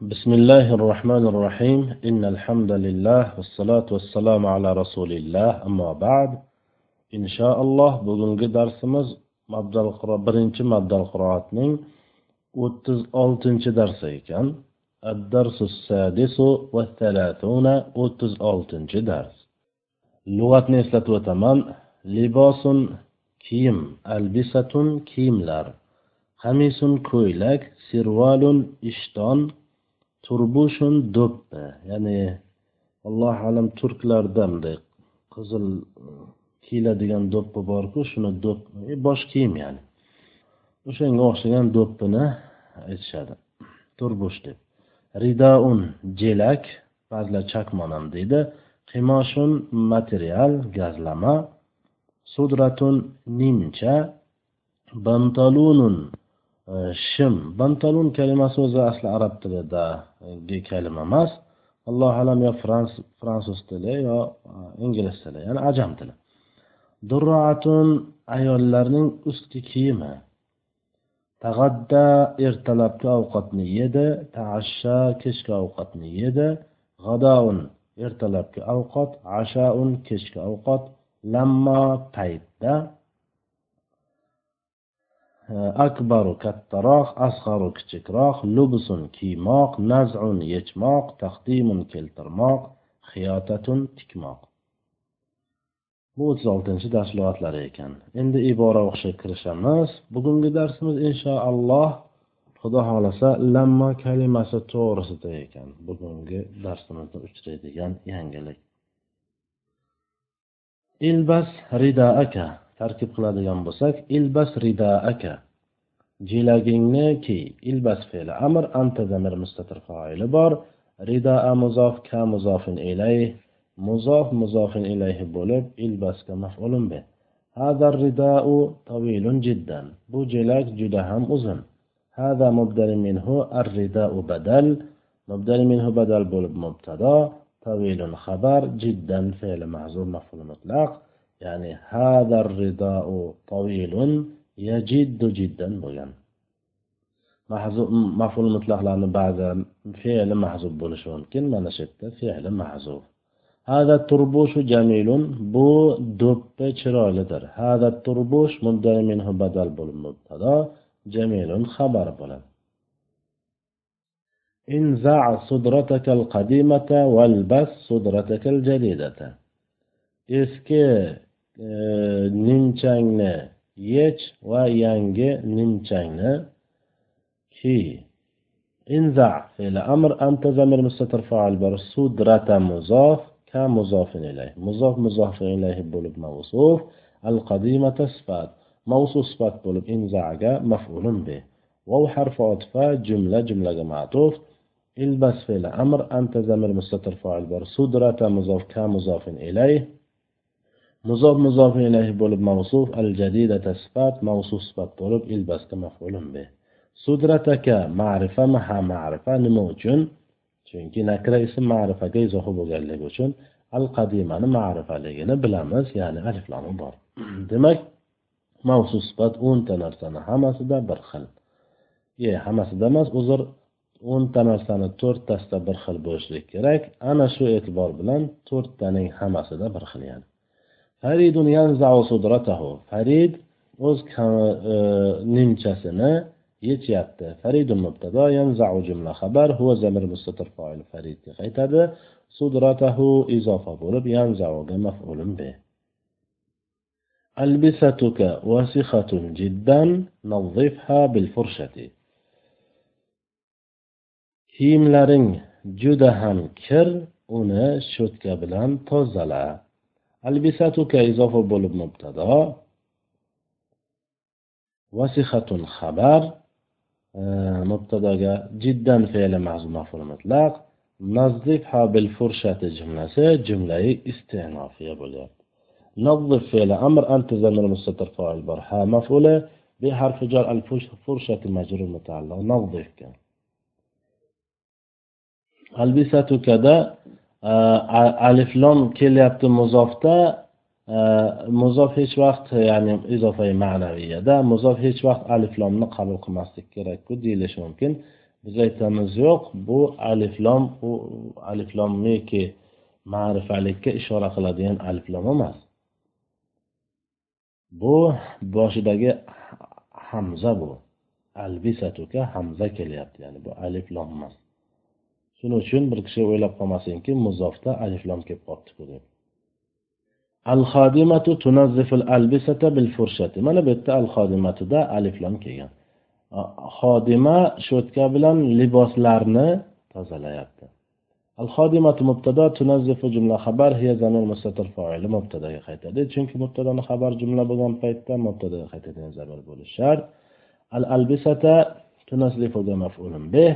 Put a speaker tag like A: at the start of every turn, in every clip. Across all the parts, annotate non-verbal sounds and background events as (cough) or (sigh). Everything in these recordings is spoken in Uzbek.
A: بسم الله الرحمن الرحيم إن الحمد لله والصلاة والسلام على رسول الله أما بعد إن شاء الله bugungi darsimiz mabdal birinchi mabdal qiroatning o'ttiz oltinchi darsi ekan الدرس السادس والثلاثون o'ttiz oltinchi dars lug'atni eslatib o'taman libosun kiyim albisatun kiyimlar qamisun ko'ylak sirvalun ishton turbushun do'ppi ya'ni allohu alam turklarda bunday qizil e, kiyiladigan do'ppi borku shuni do'p e, bosh kiyim ya'ni. O'shanga o'xshagan do'ppini aytishadi. Turbush deb. Ridaun jelak ba'zilar chakmon ham deydi. Qimoshun material gazlama. Sudratun nimcha. Bantalunun Э, shim. Bantalun kalimasi o'zi asli arab tilidagi e, kalima emas. Allohu alam yo fransuz tili yo e, ingliz tili ya'ni ajam tili. Durroatun ayollarning ustki kiyimi. Tag'adda ertalabki ovqatni yedi taashsha kechki ovqatni yedi. G'adaun ertalabki ovqat ashaun kechki ovqat. Lamma paytda akbaru kattaroq asg'aru kichikroq lubsun kiymoq nazun yechmoq taqdimun keltirmoq xiyotatun tikmoq. Bu o'ttiz oltinchi dars lug'atlari ekan. Endi ibora o'qishga kirishamiz. Bugungi darsimiz inshaalloh xudo xohlasa lamma kalimasi to'g'risida ekan. Bugungi darsimizda uchraydigan yangilik. Ilbas ridaaka tarkib qiladigan bo'lsak ilbas ridaaka jelagingni kiy ilbas fe'li amr anta zamir mustatir foili bor ridaa muzof ka muzofin ilayh muzof muzofin ilayhi bo'lib ilbasga maf'ulun bi هذا الرداء طويل جدا bu jelak juda ham uzun هذا مبدل منه الرداء بدل مبدل منه بدل bo'lib mubtado طويل خبر جدا فعل محذوف مفعول مطلق يعني هذا الرداء طويل يجد جدا bo'lgan maful mutlaqlarni ba'zan fe'li mahzub bo'lishi mumkin mana shu yerda fe'li mahzuf هذا التربوش جميل bu do'ppi chiroylidir هذا التربوش مبدل منه بدل bo'lib mubtado جميل xabar bo'ladi انزع صدرتك القديمة والبس صدرتك الجديدة eski e, nimchangni yech va yangi nimchangni kiy انزع فعل أمر أنت زمير مستتر فاعل بر صدرة مضاف كمضاف إليه مضاف مضاف إليه بولب موصوف القديمة صفات موصوف صفات بولب انزعجا مفعول به وهو حرف عطف جملة جملة معطوف البس فعل أمر أنت زمير مستتر فاعل بر صدرة مضاف كمضاف إليه muzof muzof ilayhi bo'lib mavsuf al jadida sifat mavsuf sifat bo'lib ilbasda maf'ulun bi sudrataka ma'rifa maha ma'rifa nima uchun? Chunki nakra ism ma'rifaga izohi bo'lganligi uchun al qadimani ma'rifaligini bilamiz ya'ni aliflami bor. (clears throat) Demak mavsuf sifat o'nta narsani hammasida bir xil. E hammasida emas uzr o'nta narsani to'rttasida bir xil bo'lishlik kerak. Ana shu e'tibor bilan to'rttaning hammasida bir xil ya'ni faridun yanzau sudratahu. Farid o'z e, nimchasini yechyapti faridun mubtado yanzau jumla xabar huva zamir mustatir foil. Faridga qaytadi sudratahu izofa bo'lib yanzauga maf'ulun bi albisatuka vasihatun jiddan nazifha bil furshati. Kiyimlaring juda ham kir uni sho'tka bilan tozala. البساتك إضافة بولب مبتدا. وسخة خبر آه، مبتدأ جدا فعل معز في المطلق. نظفها بالفرشة جملة جملة استعنافية بولب نظف فعل أمر أنت زمن مستطر فاعل برحة مفعولة بحرف جر الفرشة مجرور متعلق. نظفك. البساتك ده Э, aliflom kelyapti muzofda э, muzof hech vaqt ya'ni izofai ma'naviyada muzof hech vaqt aliflomni qabul qilmaslik kerakku deyilishi mumkin. Biz aytamiz yo'q bu aliflom u aliflomniki ma'rifalikka ishora qiladigan aliflom emas. Bu boshidagi hamza bu. Albisatuka hamza kelyapti ya'ni bu aliflom emas. Shuning uchun bir kishi o'ylab qolmasinki muzofda aliflom kelib qolibdiku deb. Al xodimatu tunazziful albisata bil furshati. Mana bu yerda al xodimatida aliflom kelgan xodima sho'tka bilan liboslarni tozalayapti. Al xodimatu mubtado tunazzifu jumla xabar hiya zamir mustatir foili mubtadoga qaytadi. Chunki mubtadoni xabar jumla bo'lgan paytda mubtadoga qaytadigan zamir bo'lishi shart. Al albisata tunazzifuga maf'ulun bih.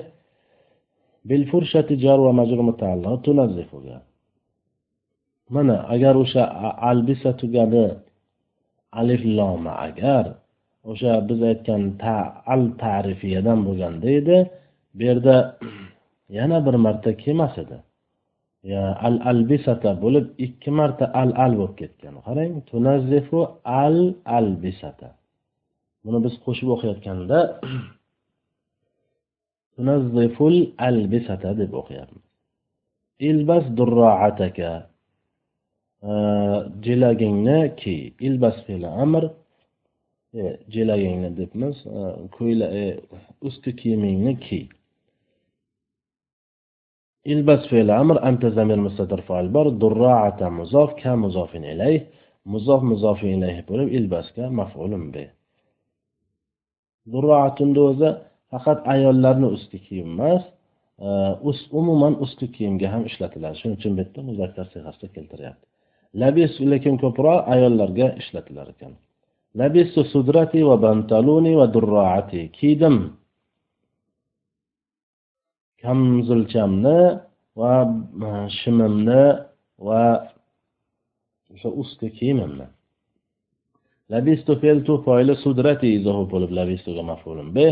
A: Bil furshati jar va majrur mana agar o'sha albisa tugadi alif loma agar o'sha biz aytgan ta al tarifiyadan bo'lganda edi bu yerda (clears throat) yana bir marta kelmas edi. Al albisata bo'lib ikki marta al al bo'lib ketgan. Qarang tunazzifu al albisata buni biz qo'shib o'qiyotganda (clears throat) tunazziful albisata deb o'qiyapmiz. Ilbas durroataka e, jelagingni kiy ilbas fe'li amr e, jelagingni debmiz e, ko'yla ustki kiyimingni kiy ilbas fe'li amr anta zamir mustatir fa'il bor durroata muzof ka muzofin ilayh muzof muzofin ilayh bo'lib ilbasga maf'ulun bi durroatunda o'zi faqat ayollarni ustki kiyim emas e, umuman ustki kiyimga ham ishlatiladi shuning uchun bu yerda muzakkar siyg'asida keltiryapti. Labis lekin ko'proq ayollarga ishlatilar ekan. Labisu sudrati va bantaluni va durroati kiydim. Kamzulchamni va e, shimimni va o'sha ustki kiyimimni. Labistu fe'l foili sudrati izohi bo'lib labistuga maf'ulun. Bih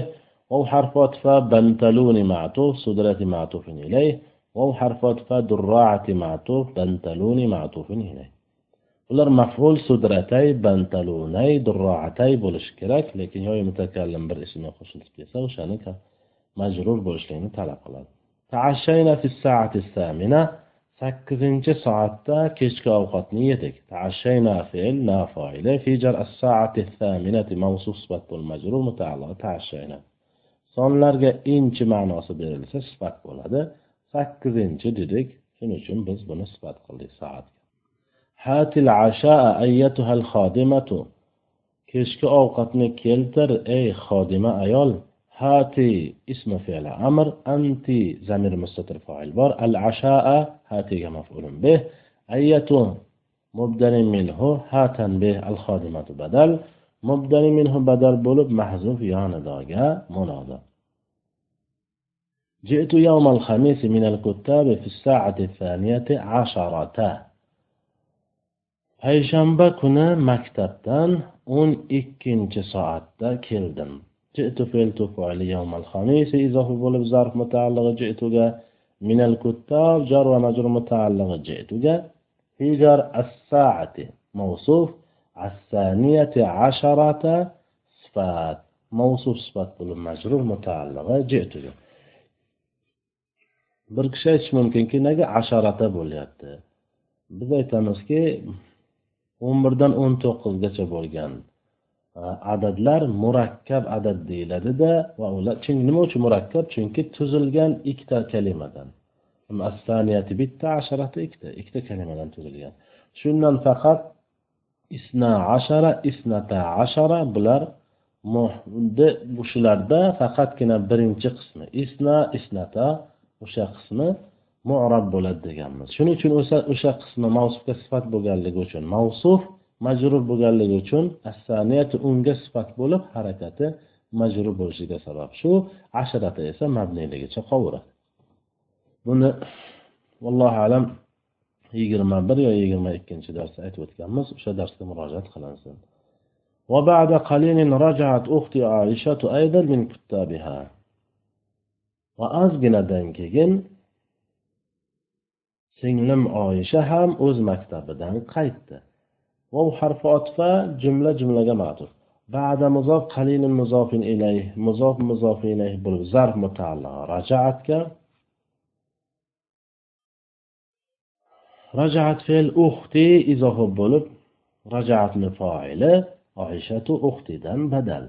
A: واو حرف عطف بنتلون معطوف صدرة معطوف إليه واو حرف عطف دراعة معطوف بنتلون معطوف إليه ular maful sudratay bantalunay durroatay bo'lishi kerak lekin yoyi mutakallim bir ismga qo'shilib kelsa o'shani majrur bo'lishlikni talab qiladi taashshayna fi saati samina sakkizinchi soatda kechki ovqatni yedik taashshayna fe'l na foili fi jar as-saati thaminati mavsuf sifat bul majrur mutaalliq taashshayna sonlarga inchi ma'nosi berilsa sifat bo'ladi. Sakkizinchi dedik. Shuning uchun biz buni sifat qildik soatga hatil ashaa ayyatuhal xodimatu. Kechki ovqatni keltir ey xodima ayol. Hati ismi fe'li amr anti zamir mustatir fa'il bor. Al ashaa hatiga maf'ulun bih ayyatu mubdani minhu hatan bih al xodimatu badal. Mubdali minhu badal bo'lib mahzuf yonidoga munoda جئت يوم الخميس من الكتاب في الساعة الثانية عشرة payshanba kuni maktabdan o'n ikkinchi soatda keldim izofi bo'lib zarf mutaallig'i jituga minal kuttob jar va majrur mutaallig'i jituga fi jar as-saati mavsuf as-saniyati asharata sifat mavsuf sifat bo'lib majrur mutaallig'i jituga bir kishi aytishi mumkinki nega asharata bo'lyapti biz aytamizki o'n birdan o'n to'qqizgacha bo'lgan adadlar murakkab adad deyiladida va ular nima uchun murakkab chunki tuzilgan ikkita kalimadan bitta asharati ikkita ikkita kalimadan tuzilgan shundan faqat isna ashara isnata ashara bular shularda faqatgina birinchi qismi. Isna isnata o'sha qismi mu'rab bo'ladi deganmiz. Shuning uchun o'sha o'sha qismi mavsufga sifat bo'lganligi uchun mavsuf majrur bo'lganligi uchun assaniyati unga sifat bo'lib harakati majrur bo'lishiga sabab. Shu ashrata esa mabniyligicha qovuradi. Buni vallohu alam yigirma bir yo yigirma ikkinchi darsda aytib o'tganmiz o'sha darsga murojaat qilinsin وبعد قليل رجعت أختي عائشة أيضا من كتابها وأزجنdan keyin singlim oyisha ham o'z maktabidan qaytdi vov harfi otfa jumla jumlaga matuf بعد مضاف قليل مضاف إليه مضاف مضاف إليه بالظرف متعلق رجعتك رجعت fe'l uxti izofa bo'lib rajaatni foili oishatu uxtidan badal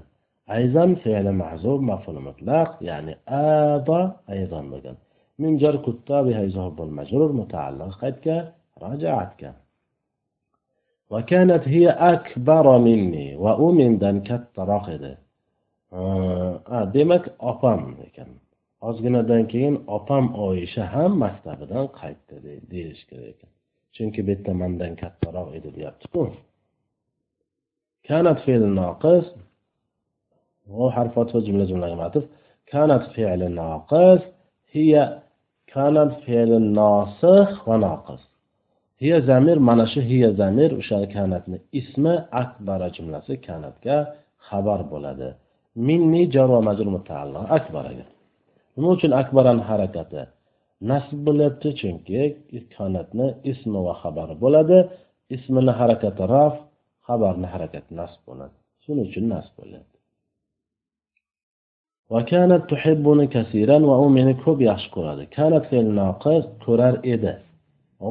A: ayzan fe'li mahzub maful mutlaq ya'ni aba ayzan bo'lgan min jar kutta biha izofa bo'l majrur mutaalliq qaytga rajaatga وكانت هي أكبر مني va u mendan kattaroq edi demak opam ekan ozginadan keyin opam oyisha ham maktabidan qaytdi deyish kerak ekan chunki bitta mandan kattaroq edi deyaptiku kanat fe'li noqis. Harf jumla jumla kanat fe'li noqis hiya kanat fe'li nosih va noqis. Hiya zamir mana shu hiya zamir o'sha kanatni ismi akbara jumlasi kanatga xabar bo'ladi. Minni jar va majrur mutaalliq akbaraga. Nima uchun akbaran harakati? nasb bo'lyapti chunki kanatni ismi va xabari bo'ladi ismini harakati raf xabarni harakati nasb bo'ladi shuning uchun nasb bo'lyapti وكانت تحبني كثيرا و u meni ko'p yaxshi ko'radi kanat fe'l noqis ko'rar edi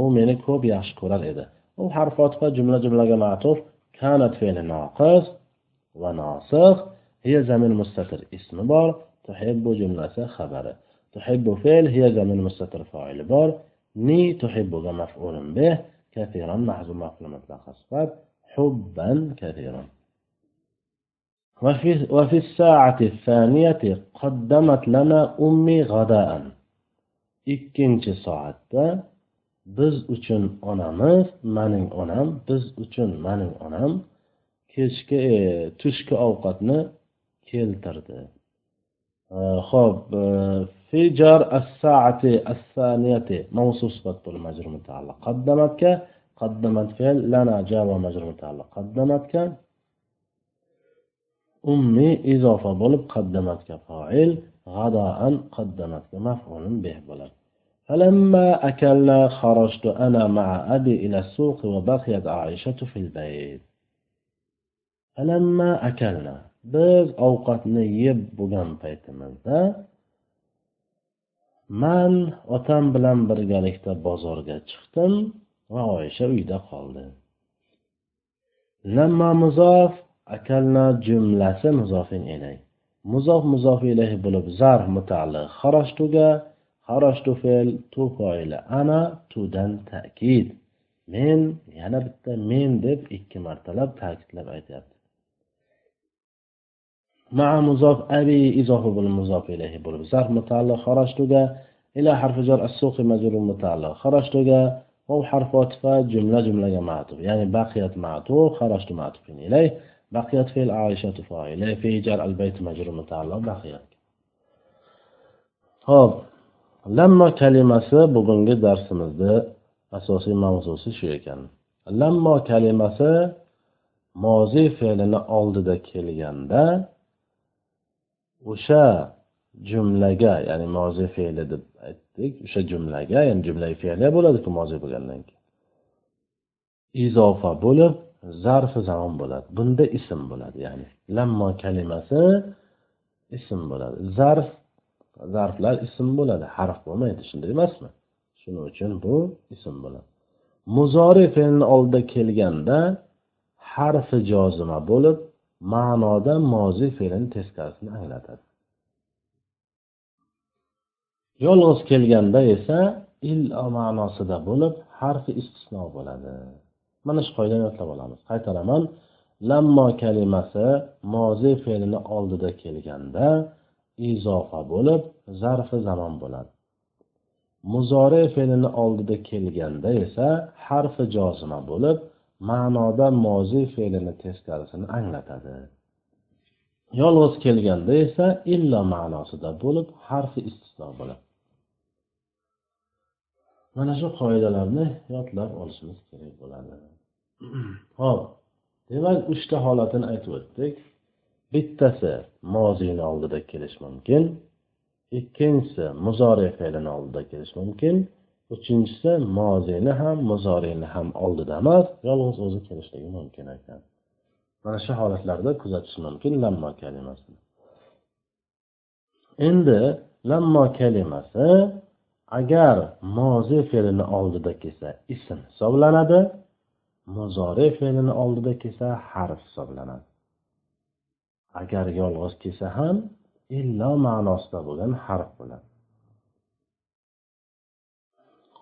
A: u meni ko'p yaxshi ko'rar edi u harf otifa jumla jumlaga ma'tuf kanat fe'li noqis va nosikh hiya zamin mustatir ismi bor tuhibbu jumlasi xabari tuhibbu fe'l hiya zamin mustatir foili bor ni tuhibbuga maf'ulun bih كثيرا محذوف مفعول مطلق صفات حبا كثيرا وفي, وفي الساعة الثانية قدمت لنا أمي غداء ikkinchi soatda biz uchun onamiz mening onam biz uchun mening onam kechki e, tushki ovqatni keltirdi ho'p في جار الساعة الثانية. موصوص بطل مجرور متعلق قدمتك قدمت فعل لنا جار ومجر متعلق قدمتك أمي إضافة بولب قدمتك فاعل. غداء قدمتك مفعول به بولب فلما أكلنا خرجت أنا مع أبي إلى السوق وبقيت عائشة في البيت. فلما أكلنا biz ovqatni yeb bo'lgan paytimizda man otam bilan birgalikda bozorga chiqdim va oysha uyda qoldi. Lamma muzof akalna jumlasi muzofin ilay muzof muzof ilayhi bo'lib zar mutaalliq xarashtuga xarashtu fe'l tu foili ana tudan ta'kid. Men yana bitta men deb ikki martalab ta'kidlab aytyapti. مع مضاف أبي إضافة بالمضاف إليه بولب ظرف متعلق خرجت إلى حرف جر السوق مجرور متعلق خرجت أو حرف عطف جملة جملة معطوف يعني بقيت معطوف خرجت معطوف إليه بقيت في العائشة فاعل في جر البيت مجرور متعلق بقيت ho'p lamma kalimasi bugungi darsimizni asosiy mavzusi shu ekan lammo kalimasi moziy fe'lini oldida kelganda o'sha jumlaga ya'ni mozi fe'li deb aytdik o'sha jumlaga ya'ni jumla fe'li bo'ladiku mozi bo'lgandan keyin. Izofa bo'lib zarfi zamon bo'ladi. Bunda ism bo'ladi ya'ni lammo kalimasi ism bo'ladi. Zarf zarflar ism bo'ladi harf bo'lmaydi shunday emasmi? Shuning uchun bu ism bo'ladi. Muzori fe'lni oldida kelganda harfi jozima bo'lib ma'noda mozi fe'lini teskarisini anglatadi. Yolg'iz kelganda esa illo ma'nosida bo'lib harfi istisno bo'ladi. Mana shu qoidani yodlab olamiz. Qaytaraman. Lammo kalimasi mozi fe'lini oldida kelganda izofa bo'lib zarfi zamon bo'ladi. Muzore fe'lini oldida kelganda esa harfi jozima bo'lib ma'noda moziy fe'lini teskarisini anglatadi. Yolg'iz kelganda esa illo ma'nosida bo'lib harfi istisno bo'ladi mana shu qoidalarni yodlab olishimiz kerak bo'ladi. (clears throat) Ho'p demak uchta holatini aytib o'tdik. Bittasi moziyni oldida kelishi mumkin ikkinchisi muzori fe'lini oldida kelishi mumkin uchinchisi mozini ham muzorini ham oldida emas yolg'iz o'zi kelishligi mumkin ekan. Mana shu holatlarda kuzatish mumkin lammo kalimasini endi lammo kalimasi agar mozi fe'lini oldida kelsa ism hisoblanadi muzori fe'lini oldida kelsa harf hisoblanadi. Agar yolg'iz kelsa ham illo ma'nosida bo'lgan harf bo'ladi.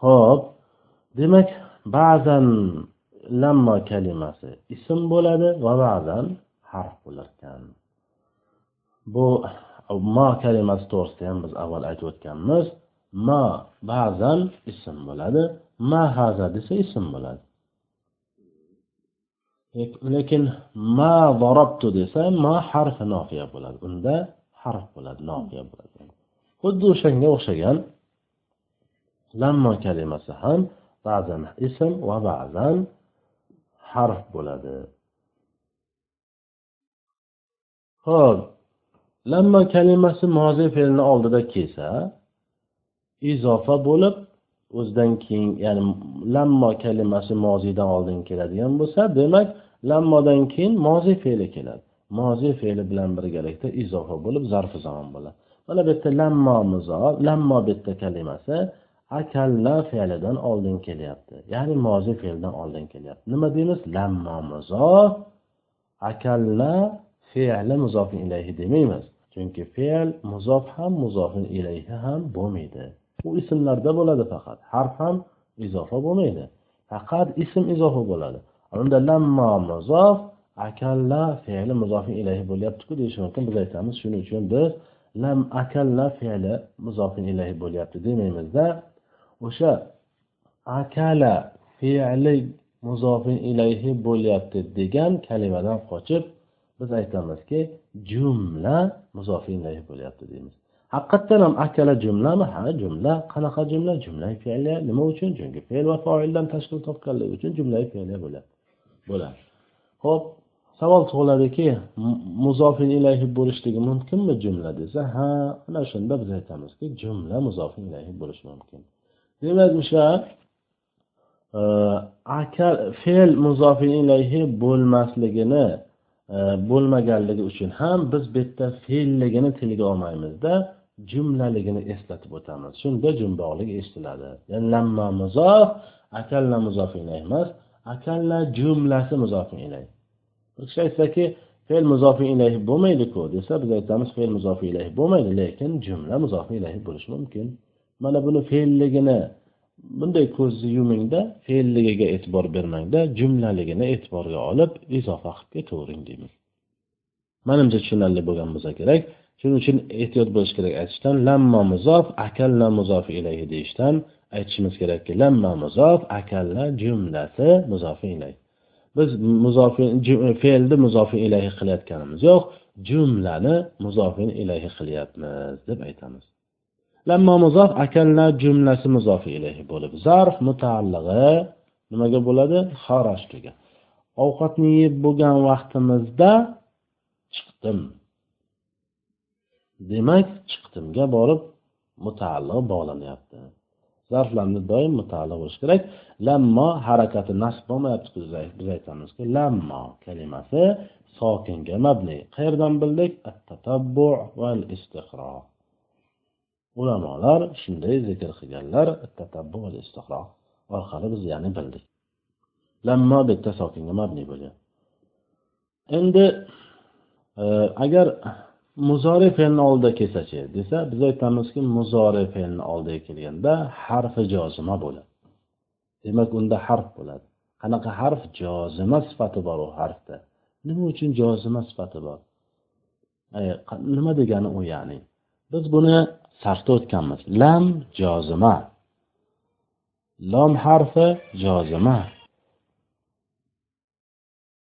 A: Ho'p demak ba'zan lammo kalimasi ism bo'ladi va ba'zan harf bo'lar ekan bu ma kalimasi to'g'risida ham biz avval aytib o'tganmiz. Ma ba'zan ism bo'ladi ma haza desa ism bo'ladi. Lekin ma zarobtu desa ma harfi nofiya bo'ladi. Unda harf bo'ladi nofiya bo'ladi. Xuddi o'shanga o'xshagan lammo kalimasi ham ba'zan ism va ba'zan harf bo'ladi. Ho'p lamma kalimasi mozi fe'lini oldida kelsa izofa bo'lib o'zidan keyin ya'ni lammo kalimasi moziydan oldin keladigan bo'lsa demak lammodan keyin mozi fe'li keladi. Mozi fe'li bilan birgalikda izofa bo'lib zarfi zamon bo'ladi. Mana bu yerda lammo mizo lammo bu yerda kalimasi akalla fe'lidan oldin kelyapti. Ya'ni mozi fe'ldan oldin kelyapti. Nima deymiz? Lamma muzof akalla fe'li muzofin ilayhi demaymiz. Chunki fe'l muzof ham muzofin ilayhi ham bo'lmaydi. U ismlarda bo'ladi faqat. Harf ham izofa bo'lmaydi. Faqat ism izofa bo'ladi. Unda lamma muzof akalla fe'li muzofin ilayhi bo'lyaptiku deyish mumkin. Biz aytamiz shuning uchun biz lam akalla fe'li muzofin ilayhi bo'lyapti demaymizda. O'sha akala fe'li muzofin ilayhi bo'lyapti degan kalimadan qochib biz aytamizki jumla muzofin ilayhi bo'lyapti deymiz. Haqiqatdan ham akala jumlami? Ha jumla. Qanaqa jumla? Jumla fe'liya nima uchun? Chunki fe'l va foildan tashkil topganligi uchun jumla fe'liya bo'ladi bo'ladi. Ho'p savol tug'iladiki muzofin ilayhi bo'lishligi mumkinmi jumla desa? Ha ana shunda biz aytamizki jumla muzofin ilayhi bo'lishi mumkin. Demak o'sha e, akal fe'l muzofin ilayhi bo'lmasligini e, bo'lmaganligi uchun ham biz bu yerda fe'lligini tilga olmaymizda jumlaligini eslatib o'tamiz. Shunda jumboqlik eshitiladi. Ya'ni lamma muzof akalla muzof ilayhi emas akalla jumlasi muzof ilayhi. Bir kishi aytsaki fe'l muzofin ilayhi bo'lmaydiku desa biz aytamiz fe'l muzofin ilayhi bo'lmaydi lekin jumla muzofin ilayhi bo'lishi mumkin. Mana buni fe'lligini bunday ko'zni yumingda fe'lligiga e'tibor bermangda jumlaligini e'tiborga olib izofa qilib ketavering deymiz. Manimcha tushunarli bo'lgan bo'lsa kerak. Shuning uchun ehtiyot bo'lish kerak aytishdan lamma muzof akalla muzof ilayhi deyishdan aytishimiz kerakki lamma muzof akalla jumlasi muzofi ilayhi biz muzofi fe'lni muzofi ilayhi qilayotganimiz yo'q jumlani muzofin ilayhi qilyapmiz deb aytamiz. Lamma muzof akalla jumlasi muzof ilayhi bo'lib. Zarf mutaallig'i nimaga bo'ladi? Xarashtuga ovqatni yeb bo'lgan vaqtimizda chiqdim. Demak chiqdimga borib mutaalliq bog'lanyapti. Zarflarni doim mutaalliq bo'lishi kerak. Lammo harakati nasb bo'lmayapti biz aytamizki lammo kalimasi sokinga mabni. Qayerdan bildik? At tatabbu val istiqro ulamolar shunday zikr qilganlar tatabbu orqali biz ya'ni bildik. Lammo bitta sokinga mabni bo'lgan. Endi e, agar muzori fe'lni oldida kelsachi desa biz aytamizki muzori fe'lni oldiga kelganda harfi jozima bo'ladi. Demak unda harf bo'ladi. Qanaqa harf? Jozima sifati bor u harfda. Nima uchun jozima sifati bor? E, nima degani u ya'ni? Biz buni sarfda o'tganmiz. Lam jozima. Lom harfi jozima.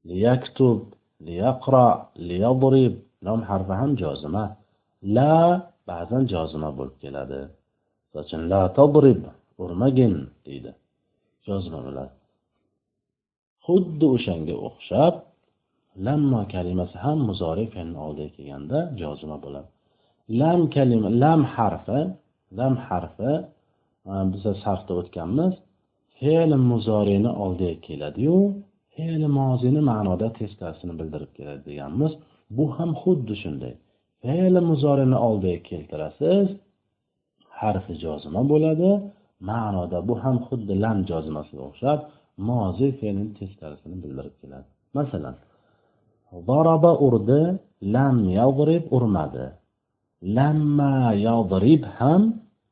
A: Liyaktub liyaqro liyadrib. Lom harfi ham jozima. La ba'zan jozima bo'lib keladi. Misol uchun la tadrib urmagin deydi. Jozima bo'ladi. Xuddi o'shanga o'xshab lamma kalimasi ham muzori fe'lni oldiga kelganda jozima bo'ladi. Lam kalima lam harfi lam harfi e, biza sarfda o'tganmiz. Fe'li muzorini oldiga keladiyu. Fe'li mozini ma'noda teskarisini bildirib keladi deganmiz. Bu ham xuddi shunday. Fe'li muzorini oldiga keltirasiz harfi jozima bo'ladi. Ma'noda bu ham xuddi lam jozimasiga o'xshab mozi fe'lini teskarisini bildirib keladi. Masalan zoroba urdi lam yag'rib urmadi. Lamma yodrib ham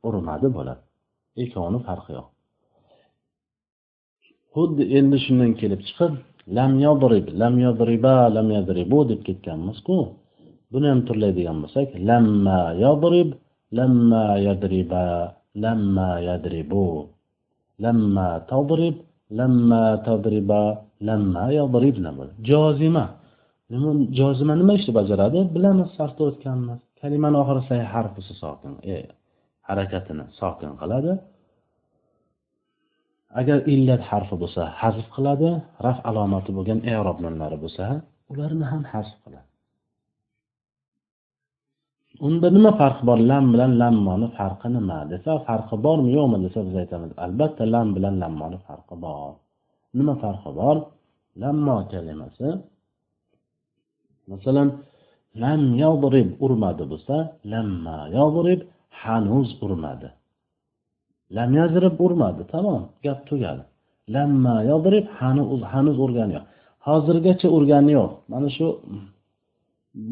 A: urmadi bo'ladi ikkovini farqi yo'q. Xuddi endi shundan kelib chiqib lam yodrib lam yodriba lam yadribu deb ketganmizku buni ham turlaydigan bo'lsak lamma yodrib lamma yadriba lamma yadribu. Lamma tadrib lamma tadriba lamma yadribna jozima. Jozima nima ishni bajaradi? Bilamiz sarfda o'tganmiz kalimani harf harfi sokin e, harakatini sokin qiladi. Agar illat harfi bo'lsa hazf qiladi. Raf alomati bo'lgan erob nunlari bo'lsa ularni ham hazf qiladi. Unda nima farqi bor? Lam bilan lammoni farqi nima desa farqi bormi yo'qmi desa biz aytamiz albatta lam bilan lammoni farqi bor. Nima farqi bor? Lammo kalimasi. Masalan lam yadrib urmadi bo'lsa lamma yadrib hanuz urmadi. Lam yazrib urmadi tamom gap tugadi. Lamma yadrib hanuz hanuz urgani yo'q. Hozirgacha urgani yo'q. Mana shu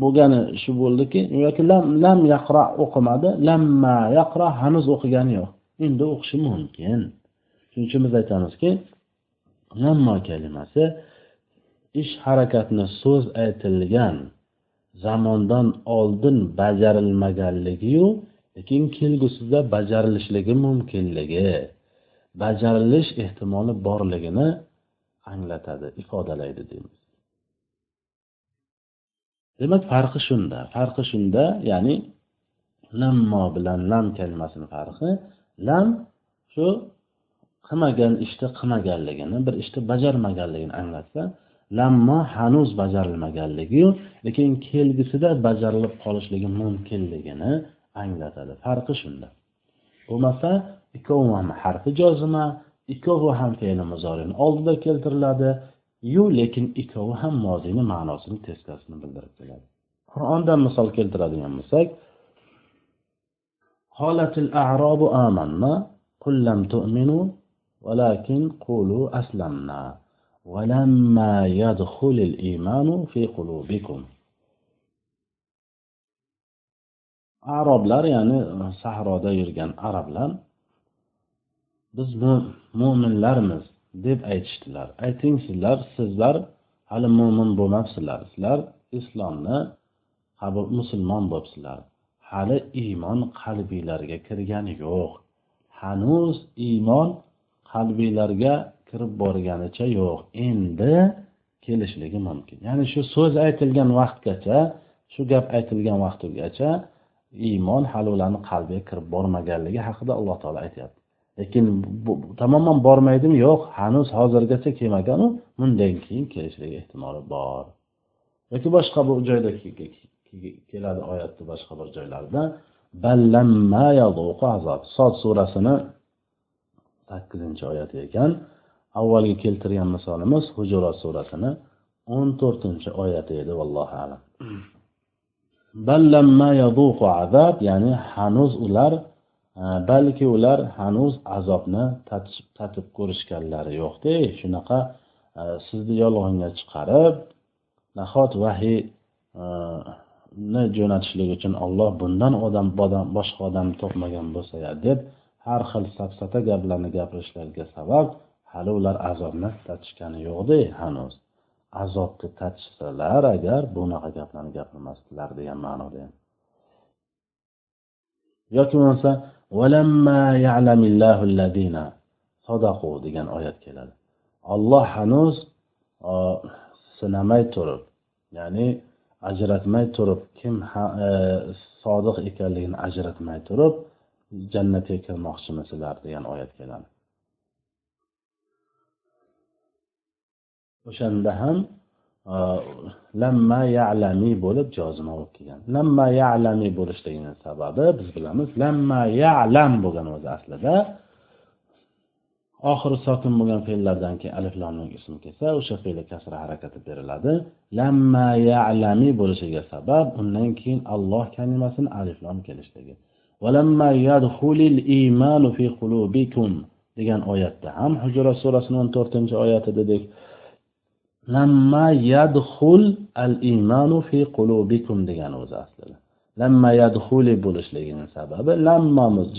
A: bo'lgani shu bo'ldiki yoki lam lam yaqro o'qimadi lamma yaqro hanuz o'qigani yo'q. Endi o'qishi mumkin. Shuning uchun biz aytamizki lamma kalimasi ish harakatni so'z aytilgan zamondan oldin bajarilmaganligiyu lekin kelgusida bajarilishligi mumkinligi bajarilish ehtimoli borligini anglatadi ifodalaydi deymiz. Demak farqi shunda. Farqi shunda ya'ni lammo bilan lam kalimasini farqi. Lam shu qilmagan ishni qilmaganligini bir ishni bajarmaganligini anglatsa lammo hanuz bajarilmaganligiyu lekin kelgusida bajarilib qolishligi mumkinligini anglatadi. Farqi shunda. Bo'lmasa ikkovi ham harfi jozima ikkovi ham fe'li muzorini oldida keltiriladi yu lekin ikkovi ham moziyni ma'nosini teskarisini bildirib keladi. Qur'ondan misol keltiradigan bo'lsak holatil a'robu amanna qul lam tu'minu valakin qulu aslamna. ولما يدخل الإيمان في قلوبكم aroblar ya'ni sahroda yurgan arablar biz mo'minlarmiz deb aytishdilar ayting sizlar sizlar hali mo'min bo'lmabsizlar sizlar islomni qabul musulmon bo'libsizlar hali iymon qalbiylarga kirgani yo'q hanuz iymon qalbiylarga kirib borganicha yo'q. Endi kelishligi mumkin. Ya'ni shu so'z aytilgan vaqtgacha shu gap aytilgan vaqtgacha iymon hali ularni qalbiga kirib bormaganligi haqida alloh taolo aytyapti. Lekin tamoman bormaydimi? Yo'q. Hanuz hozirgacha kelmaganu bundan keyin kelishligi ehtimoli bor. Yoki boshqa bir joyda keladi oyatni boshqa bir joylarida sod surasini sakkizinchi oyati ekan. Avvalgi keltirgan misolimiz hujurot surasini o'n to'rtinchi oyati edi vallohu alam. Ya'ni hanuz ular e, balki ular hanuz azobni tatib ko'rishganlari yo'qda shunaqa e, sizni yolg'onga chiqarib nahot vahiyni e, jo'natishlik uchun olloh bundan odam boshqa odam topmagan bo'lsa ya deb har xil safsata gaplarni gapirishlariga sabab hali ular azobni tatishgani yo'qda hanuz. Azobni tatishsalar agar bunaqa gaplarni gapirmasdilar degan ma'noda yoki bo'lmasa degan oyat keladi. Olloh hanuz sinamay turib ya'ni ajratmay turib kim e, sodiq ekanligini ajratmay turib jannatga kirmoqchimisizlar degan oyat keladi. O'shanda ham e, lamma ya'lami bo'lib jozima bo'lib kelgan. Lamma ya'lami bo'lishligini sababi biz bilamiz lamma ya'lam bo'lgan o'zi aslida. Oxiri sokin bo'lgan fe'llardan keyin alif lomning ismi kelsa o'sha fe'li kasra harakati beriladi. Lamma ya'lami bo'lishiga sabab undan keyin alloh kalimasini alif lom kelishligi degan oyatda ham hujrat surasini o'n to'rtinchi oyati dedik lamma yadxul al imanu fi qulubikum degani o'zi aslida. Lamma yadxuli bo'lishligini sababi lammamiz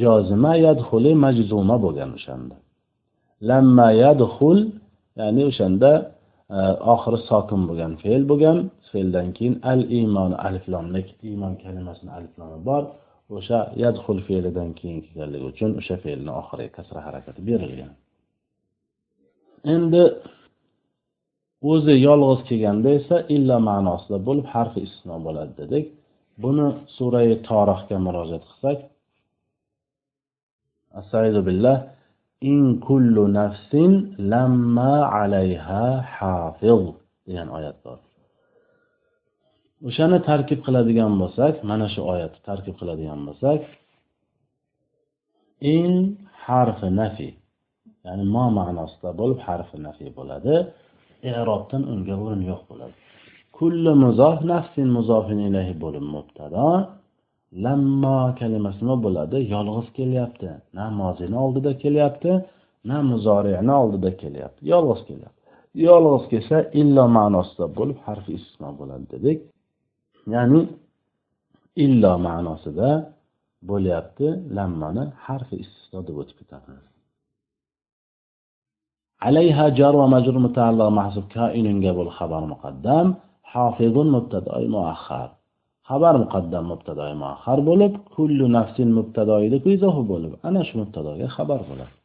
A: jozima yadxuli majzuma bo'lgan o'shanda. Lamma yadxul ya'ni o'shanda e, oxiri sokin bo'lgan fe'l bo'lgan fe'ldan keyin al iymon aliflomlik iymon kalimasini aliflomi bor o'sha yadxul fe'lidan keyin kelganligi uchun o'sha fe'lni oxiriga kasra harakati berilgan. Endi o'zi yolg'iz kelganda esa illa ma'nosida bo'lib harfi istisno bo'ladi dedik. Buni surai torihga murojaat qilsak. Astaizu billah. In kullu nafsin lamma alayha hafiz degan oyat bor. O'shani tarkib qiladigan bo'lsak mana shu oyatni tarkib qiladigan bo'lsak. In harfi nafi ya'ni mo ma'nosida bo'lib harfi nafi bo'ladi. Erobdan unga o'rin yo'q bo'ladi. Kulli muzof nafsin muzofin ilayhi bo'lib mubtado lammo kalimasi nima bo'ladi yolg'iz kelyapti na mozini oldida kelyapti na muzoriyani oldida kelyapti. Yolg'iz kelyapti. Yolg'iz kelsa illo ma'nosida bo'lib harfi istisno bo'ladi dedik. Ya'ni illo ma'nosida bo'lyapti lammani harfi istisno deb o'tib ketadi عليها جار ومجرور متعلق محذوف كائن قبل خبر مقدم حافظ مبتدا مؤخر xabar muqaddam mubtadoy muahhar bo'lib kullu nafsin mubtadoyida izohi bo'lib ana shu mubtadoga xabar bo'ladi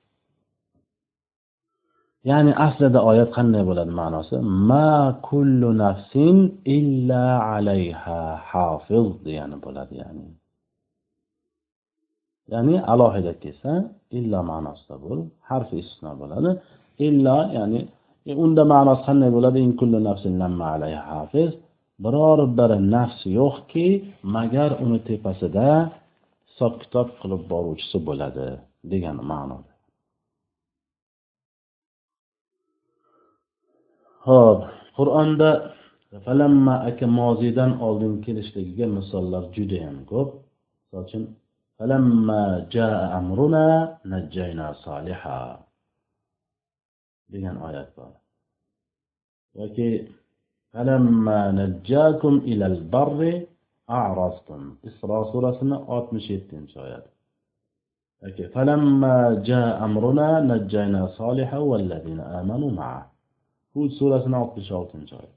A: ya'ni aslida oyat qanday bo'ladi ma'nosi ma kullu nafsin illa alayha hafiz degani bo'ladi ya'ni ya'ni alohida kelsa illa ma'nosida bo'lib harfi istisno bo'ladi illa ya'ni e, unda ma'nosi qanday bo'ladi? In kullu nafsin lamma alayha hafiz. Biror bir nafs yo'qki magar uni tepasida hisob kitob qilib boruvchisi bo'ladi degan ma'noda ho'p qur'onda falamma aka moziydan oldin kelishligiga misollar judayam ko'p. Misol uchun falamma jaa amruna najjayna soliha degan oyat bor yoki najjakum ilal barri a'rastum isro surasini oltmish yettinchi oyat yoki falamma ja amruna najjayna soliha vallazina amanu ma'a hud surasini oltmish oltinchi oyat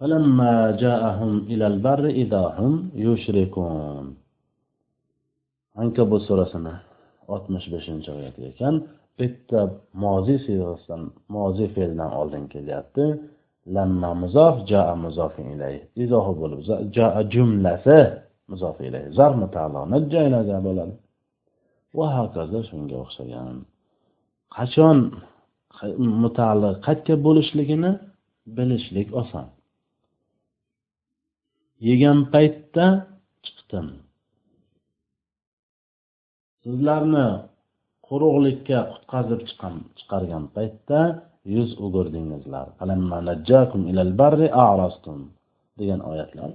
A: فلما جاءهم إلى البر إذا هم يشركون عنكبوت سورة سنة oltmish beshinchi oyat ekan bitta moziy siyg'asidan moziy fe'lidan oldin kelyapti. Lamma muzof jaa muzofi ilay izohi bo'lib jaa jumlasi muzof ilay zar najjaynaga bo'ladi. Va hokazo shunga o'xshagan. Qachon mutaalliq qayerga bo'lishligini bilishlik oson. Yegan paytda chiqdim. sizlarni quruqlikka qutqazib chiqargan paytda yuz o'girdingizlar degan oyatlar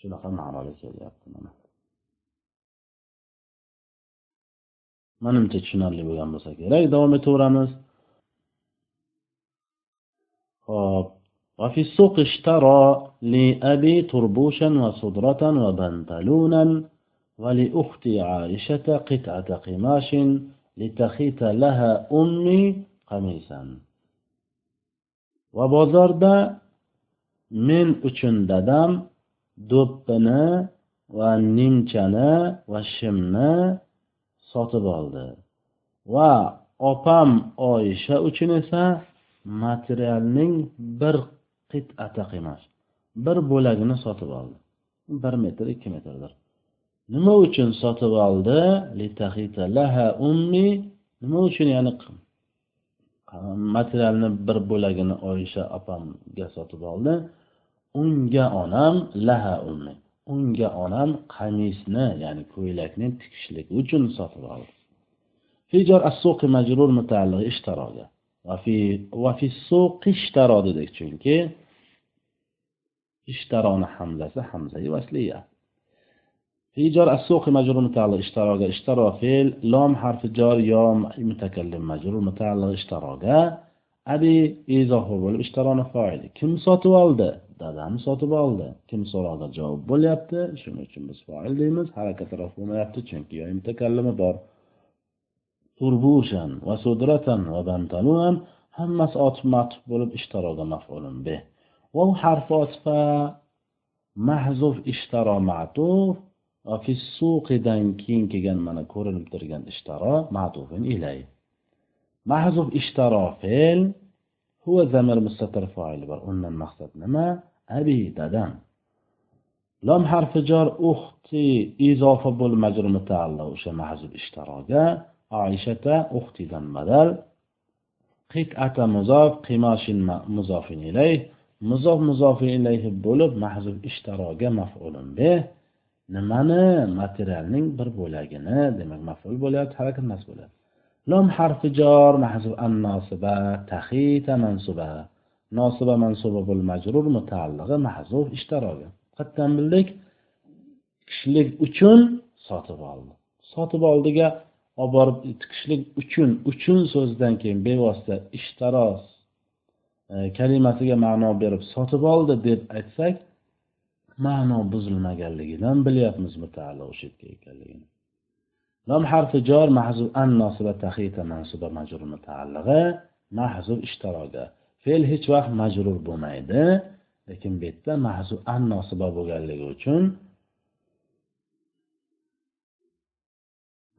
A: shunaqa ma'noda kelyapti mana manimcha tushunarli bo'lgan bo'lsa kerak davom etaveramiz hop وفي السوق اشترى لأبي تربوشا وصدرة وبنطلونا ولأخت عائشة قطعة قماش لتخيط لها أمي قميصا va bozorda men uchun dadam do'ppini va nimchani va shimni sotib oldi va opam oyisha uchun esa materialning bir qit'ata qiymash bir bo'lagini sotib oldi bir metr ikki metrdir nima uchun sotib oldi nima uchun ya'ni materialni bir bo'lagini oyisha opamga sotib oldi unga onam laha ummi unga onam qamisni ya'ni ko'ylakni tikishlik uchun sotib oldi hijor as-suqi majrur mutaalliq ishtaroga وفي وفي السوق اشترى dedik chunki ishtaroni hamzasi hamzai vasliya في جار السوق مجرور متعلق اشتراك اشترا في لام حرف جار يا متكلم مجرور متعلق اشتراك ابي اذا هو بول اشترا نفاعل كم ساتو والد دادم ساتو والد كم سرا جواب بول يابد شنو چون بس فاعل ديمز حرکت رفع ما يابد چون كي يا متكلم بار. تربوشن و صدرتن و بنتنو هم هم از آتمت بولد اشتراغ مفعولن به. و هم حرفات فا محضوف اشترا معطوف. Fissuqidan keyin kelgan mana ko'rinib turgan ishtaro matufin ilay. Mahzuf ishtaro fe'l huva zamir mustatir foili bor. Undan maqsad nima? Abi dadam. Lom harfi jor uxti izofa bo'l majrur mutaalliq o'sha mahzuf ishtaroga. Oishata uxtidan badal qit'ata muzof qimashin muzofin ilayh muzof muzofin ilayhi bo'lib mahzuf ishtaroga maf'ulun bih nimani? Materialning bir bo'lagini demak maful bo'lyapti harakat mas bo'ladi lom harfi jor mahzuf an nosiba tahita mansuba. Nosiba mansuba bul majrur mutaallig'i mahzuf ishtaroga qatdan bildik kishilik uchun sotib oldi. Sotib oldiga olib borib tikishlik uchun uchun so'zidan keyin bevosita ishtaros e, kalimasiga ma'no berib sotib oldi deb aytsak ma'no buzilmaganligidan bilyapmiz mutaalli o'sha yerga ekanligini. Lom harfi jor mahzub an nosiba tahita mansuba majrur mutaallig'i mahzub ishtiroga fe'l hech vaqt majrur bo'lmaydi lekin bu yerda mahzub an nosiba bo'lganligi uchun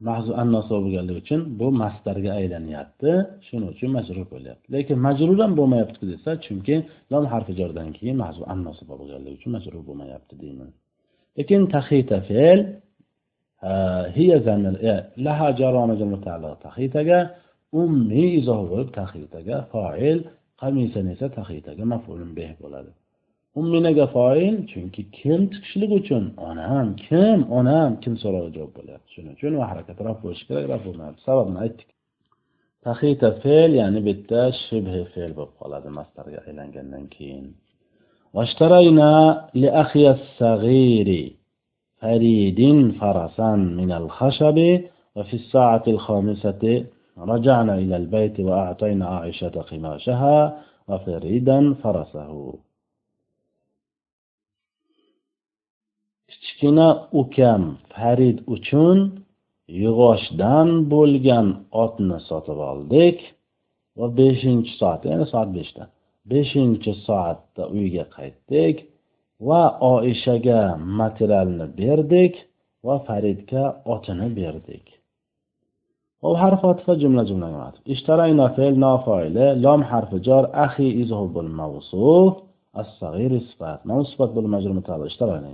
A: mahzu annosi bo'lganligi uchun bu mastarga aylanyapti. Shuning uchun majrur bo'lyapti. Lekin majrur ham bo'lmayapti desa chunki lom harfi jordan keyin mahzu annosi bo'lganligi uchun majrur bo'lmayapti deyman. Lekin tahita fe'l e, tahitaga ummi izoh bo'lib tahitaga foil qamisan esa tahitaga mafulun beh bo'ladi. Umminaga foil chunki kim tikishlik uchun onam kim onam kim so'roqqa javob bo'lyapti shuning uchun va harakat raf bo'lishi kerak raf bo'lmayapti sababini aytdik taxita fe'l ya'ni bu yerda shibhi fe'l bo'lib qoladi mastarga aylangandan keyin واشترينا لأخي الصغير فريد فرسا من الخشب وفي الساعة الخامسة رجعنا إلى البيت وأعطينا عائشة قماشها وفريدا فرسه kichkina ukam farid uchun yug'ochdan bo'lgan otni sotib oldik va beshinchi soat ya'ni soat beshda. Beshinchi soatda uyga qaytdik va oishaga materialni berdik va faridga otini berdik. Hop harf otifa jumla jumla matf ishtarayna fe'l nofoili lom harfi jor axi izhu bil as-sag'ir sifat mavsufat bil majrur mutalliq ishtarayna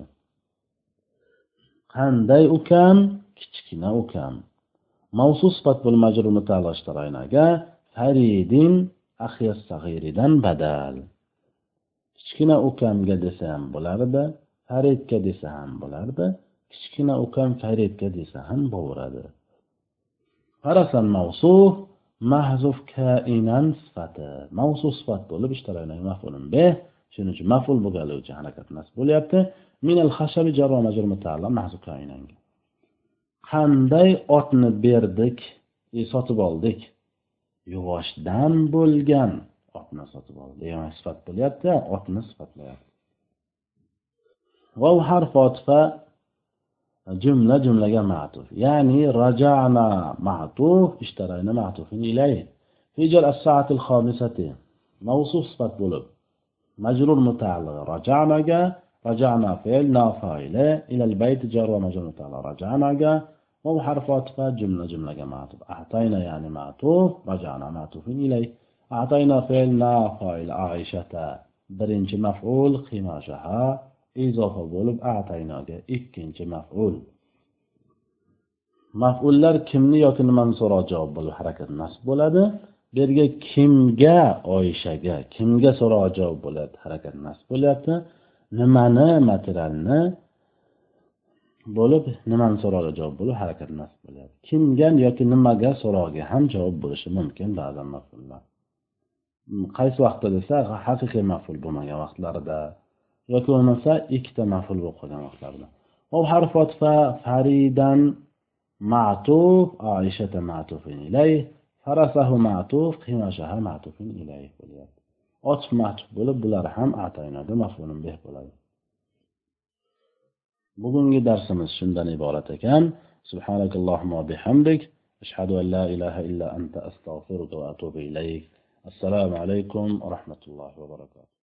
A: qanday ukam kichkina ukam mavsu sifat bo'lmajrur mutaalliq ishtiraynaga faridin axiya sag'iridan badal. Kichkina ukamga desa ham bo'lardi faridga desa ham bo'lardi kichkina ukam faridga desa ham bo'laveradi qarasan mavsu mahzuf kainan sifati. Mavsu sifat bo'lib mafulun be. Shuning uchun maful bo'lganligi uchun harakat nasb bo'lyapti. qanday otni berdik e, sotib oldik? Yuvoshdan bo'lgan otni sotib oldi degan sifat bo'lyapti otni sifatlayapti. Vav harf otifa jumla jumlaga ma'tuf. Ya'ni rajana ma'tuf ishtarayna ma'tufin ilayhi fi jar as-sa'ati al-khamisati mawsuf sifat bo'lib. Majrur mutaalliq rajanaga رجعنا فعل نافعل إلى البيت جر ومجرور متعلق رجعنا جا وهو حرف عطف جملة جملة معطوف أعطينا يعني معطوف رجعنا معطوف إليه أعطينا فعلنا فاعل عائشة birinchi maf'ul qimashaha izofa bo'lib ataynoga ikkinchi maf'ul maf'ullar kimni yoki nimani so'roq javob bo'lib harakat nasb bo'ladi bu yerga kimga oyshaga kimga so'roq javob bo'lyapti harakat nasb bo'lyapti Nimani materialni bo'lib nimani so'roqga javob bo'lib harakat nasb bo'lyapti kimga yoki nimaga so'roqga ham javob bo'lishi mumkin ba'zan mafullar. Qaysi vaqtda desa haqiqiy maful bo'lmagan vaqtlarida yoki bo'lmasa ikkita maful bo'lib qolgan vaqtlarda hop harf otfa faridan ma'tuf oishata ma'tufin ilay farasahu ma'tuf qimashaha ma'tufin ilay bo'lyapti. ochiq mahchub bo'lib bular ham ataynada mafulun beh bo'ladi. Bugungi darsimiz shundan iborat ekan. Subhanakallohumma bihamdik. Ashhadu an la ilaha illa anta astag'firuka va atubu ilayk. Assalomu alaykum va rahmatullohi va barakatuh.